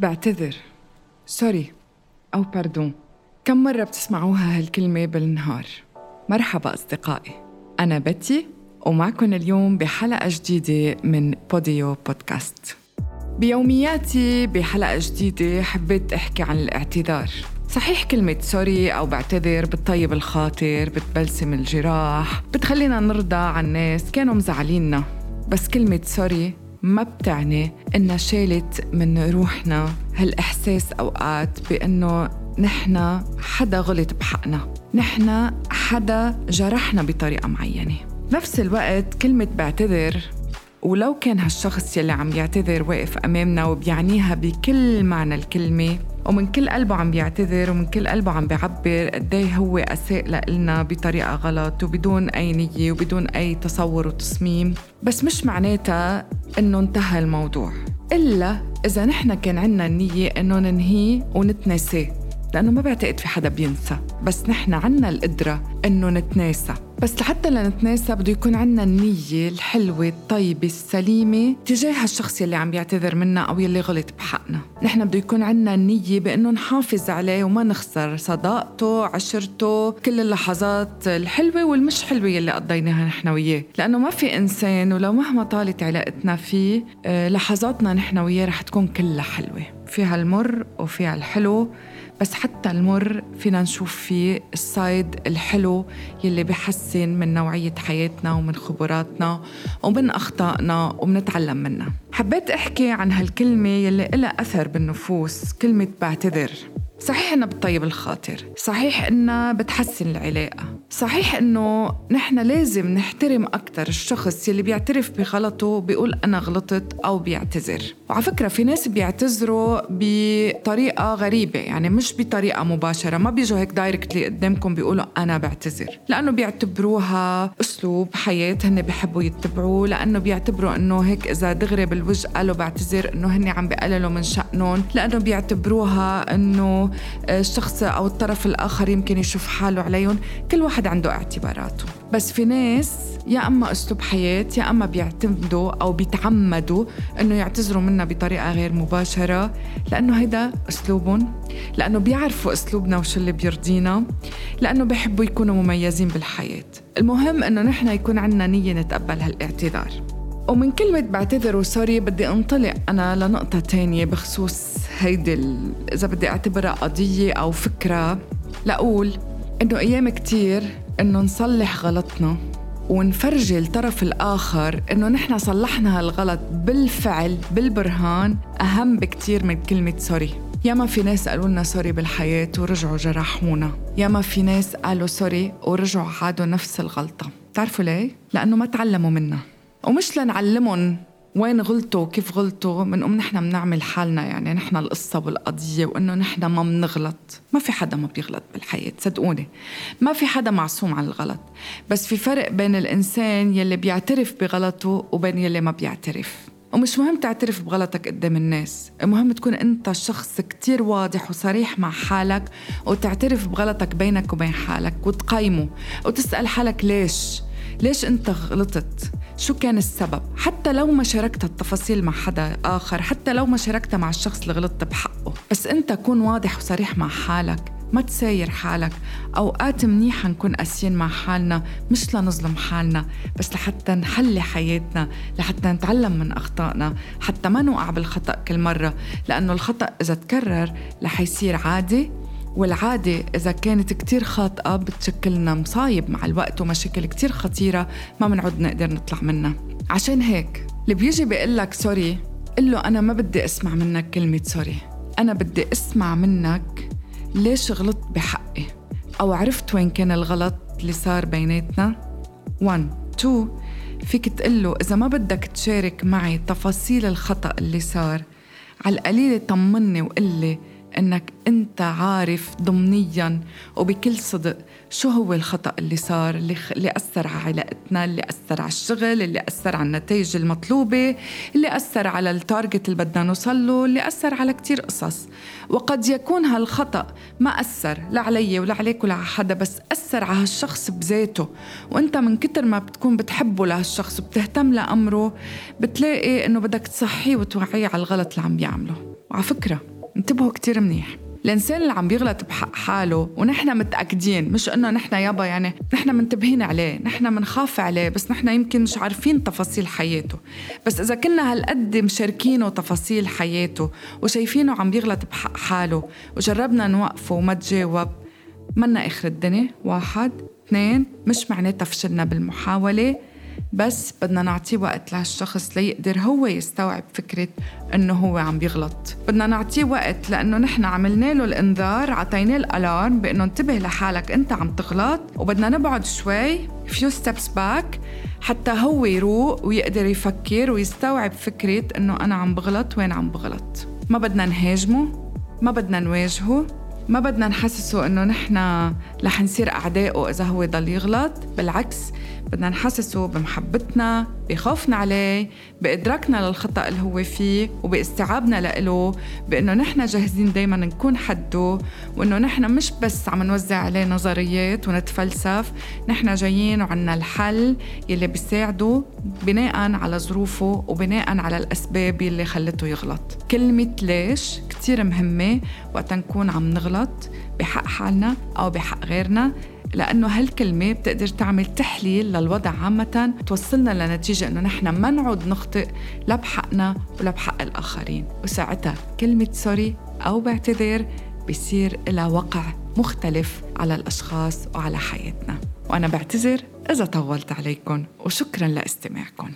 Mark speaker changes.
Speaker 1: بعتذر. sorry أو pardon كم مرة بتسمعوها هالكلمة بالنهار؟ مرحبا أصدقائي. أنا بتي ومعكم اليوم بحلقة جديدة من بوديو بودكاست بيومياتي بحلقة جديدة حبيت أحكي عن الاعتذار. صحيح كلمة sorry أو بعتذر بتطيب الخاطر بتبلسم الجراح بتخلينا نرضى عن ناس كانوا مزعليننا. بس كلمة سوري ما بتعني إنها شالت من روحنا هالإحساس أوقات بإنه نحن حدا غلط بحقنا. نحن حدا جرحنا بطريقة معينة. نفس الوقت كلمة بعتذر ولو كان هالشخص يلي عم يعتذر واقف أمامنا وبيعنيها بكل معنى الكلمة ومن كل قلبه عم بيعتذر ومن كل قلبه عم بيعبر قد إيه هو اساء لنا بطريقة غلط وبدون أي نية وبدون أي تصور وتصميم. بس مش معناتها إنه انتهى الموضوع. إلا إذا نحن كان عنا النية إنه ننهيه ونتناساه لأنه ما بعتقد في حدا بينسى. بس نحن عنا القدرة إنه نتناسى. بس لحتى لنتناسى بده يكون عنا النية الحلوة الطيبة السليمة تجاه الشخص يلي عم يعتذر منا أو يلي غلط بحقنا. نحن بده يكون عنا النية بأنه نحافظ عليه وما نخسر صداقته عشرته كل اللحظات الحلوة والمش حلوة يلي قضيناها نحن وياه. لأنه ما في إنسان ولو مهما طالت علاقتنا فيه آه، لحظاتنا نحن وياه رح تكون كلها حلوة. فيها المر وفيها الحلو بس حتى المر فينا نشوف فيه السايد الحلو يلي بحسن من نوعية حياتنا ومن خبراتنا ومن أخطائنا وبنتعلم منها. حبيت أحكي عن هالكلمة يلي إلها أثر بالنفوس كلمة بعتذر. صحيح انها بتطيب الخاطر. صحيح انها بتحسن العلاقة. صحيح إنه نحن لازم نحترم أكثر الشخص يلي بيعترف بغلطه بيقول أنا غلطت أو بيعتذر. وعلى فكرة في ناس بيعتذروا بطريقة غريبة يعني مش بطريقة مباشرة. ما بيجوا هيك دايركتلي قدامكم بيقولوا أنا بعتذر. لأنه بيعتبروها أسلوب حياة هن بيحبوا يتبعوه لأنه بيعتبروا إنه هيك إذا دغري بالوجه قالوا بعتذر إنه هن عم بقللوا من شأنهم. لأنه بيعتبروها إنه الشخص أو الطرف الآخر يمكن يشوف حاله عليهم. كل واحد عنده اعتباراته. بس في ناس يا أما أسلوب حياة يا أما بيعتمدوا أو بيتعمدوا أنه يعتذروا منا بطريقة غير مباشرة لأنه هيدا أسلوبهم لأنه بيعرفوا أسلوبنا وشو اللي بيرضينا لأنه بيحبوا يكونوا مميزين بالحياة. المهم أنه نحن يكون عنا نية نتقبل هالاعتذار. ومن كلمة بعتذر وسوري بدي أنطلق أنا لنقطة تانية بخصوص هيدي إذا بدي أعتبرها قضية أو فكرة لأقول إنه أيام كتير إنه نصلح غلطنا ونفرجي الطرف الآخر إنه نحن صلحنا هالغلط بالفعل بالبرهان أهم بكتير من كلمة sorry. ياما في ناس قالوا لنا sorry بالحياة ورجعوا جرحونا. ياما في ناس قالوا sorry ورجعوا عادوا نفس الغلطة. بتعرفوا ليه؟ لأنه ما تعلموا منها ومش لنعلمهم وين غلطوا وكيف غلطوا بنقوم نحن بنعمل حالنا يعني نحن القصة والقضية وإنه نحن ما بنغلط ما في حدا ما بيغلط بالحياة صدقوني. ما في حدا معصوم عن الغلط. بس في فرق بين الإنسان يلي بيعترف بغلطه وبين يلي ما بيعترف. ومش مهم تعترف بغلطك قدام الناس المهم تكون أنت شخص كتير واضح وصريح مع حالك وتعترف بغلطك بينك وبين حالك وتقيمه وتسأل حالك ليش. ليش انت غلطت؟ شو كان السبب؟ حتى لو ما شاركت التفاصيل مع حدا آخر حتى لو ما شاركتها مع الشخص اللي غلطت بحقه. بس أنت كون واضح وصريح مع حالك ما تساير حالك. أوقات منيحة نكون قاسيين مع حالنا مش لنظلم حالنا بس لحتى نحلي حياتنا لحتى نتعلم من أخطائنا. حتى ما نوقع بالخطأ كل مرة لأنه الخطأ إذا تكرر رح يصير عادي. والعادة إذا كانت كتير خاطئة بتشكلنا مصايب مع الوقت ومشاكل كتير خطيرة ما بنعود نقدر نطلع منها. عشان هيك اللي بيجي بيقول لك sorry قل له أنا ما بدي أسمع منك كلمة sorry. أنا بدي أسمع منك ليش غلطت بحقي؟ أو عرفت وين كان الغلط اللي صار بيناتنا؟ 1 2 فيك تقول له إذا ما بدك تشارك معي تفاصيل الخطأ اللي صار على القليلة طمني وقل لي إنك أنت عارف ضمنيا وبكل صدق شو هو الخطأ اللي صار اللي, خ... اللي أثر على علاقتنا اللي أثر على الشغل اللي أثر على النتائج المطلوبة اللي أثر على التارجت اللي بدنا نوصل له اللي أثر على كتير قصص. وقد يكون هالخطأ ما أثر لا علي ولا عليك ولا على حدا بس أثر على هالشخص بذاته. وأنت من كتر ما بتكون بتحبه لهالشخص وبتهتم لأمره بتلاقي إنه بدك تصحيه وتوعيه على الغلط اللي عم بيعمله وعلى فكرة انتبهوا كتير منيح. الإنسان اللي عم بيغلط بحق حاله ونحن متأكدين مش إنه نحن يابا يعني نحن منتبهين عليه نحن منخاف عليه بس نحن يمكن مش عارفين تفاصيل حياته. بس إذا كنا هالقد مشاركينه تفاصيل حياته وشايفينه عم بيغلط بحق حاله وجربنا نوقفه وما تجاوب منا آخر الدنيا. واحد اثنين مش معناتها فشلنا بالمحاولة. بس بدنا نعطيه وقت لهالشخص ليقدر هو يستوعب فكرة إنه هو عم بيغلط. بدنا نعطيه وقت لأنه نحن عملنا له الإنذار عطيناه الألارم بإنه انتبه لحالك أنت عم تغلط. وبدنا نبعد شوي few steps back حتى هو يروق ويقدر يفكر ويستوعب فكرة إنه أنا عم بغلط وين عم بغلط. ما بدنا نهاجمه ما بدنا نواجهه. ما بدنا نحسسه إنه نحن رح نصير اعدائه إذا هو ضل يغلط. بالعكس بدنا نحسسه بمحبتنا بخوفنا عليه بإدراكنا للخطأ اللي هو فيه وباستيعابنا له بأنه نحن جاهزين دايما نكون حده وأنه نحن مش بس عم نوزع عليه نظريات ونتفلسف نحن جايين وعنا الحل يلي بيساعده بناء على ظروفه وبناء على الأسباب يلي خلته يغلط. كلمة ليش كتير مهمة وقت نكون عم نغلط. بحق حالنا أو بحق غيرنا لأنه هالكلمة بتقدر تعمل تحليل للوضع عامة توصلنا لنتيجة إنه نحن ما نعود نخطئ لا بحقنا ولا بحق الآخرين. وساعتها كلمة سوري أو بعتذر بصير لها وقع مختلف على الأشخاص وعلى حياتنا. وأنا بعتذر إذا طولت عليكم وشكرا لاستماعكم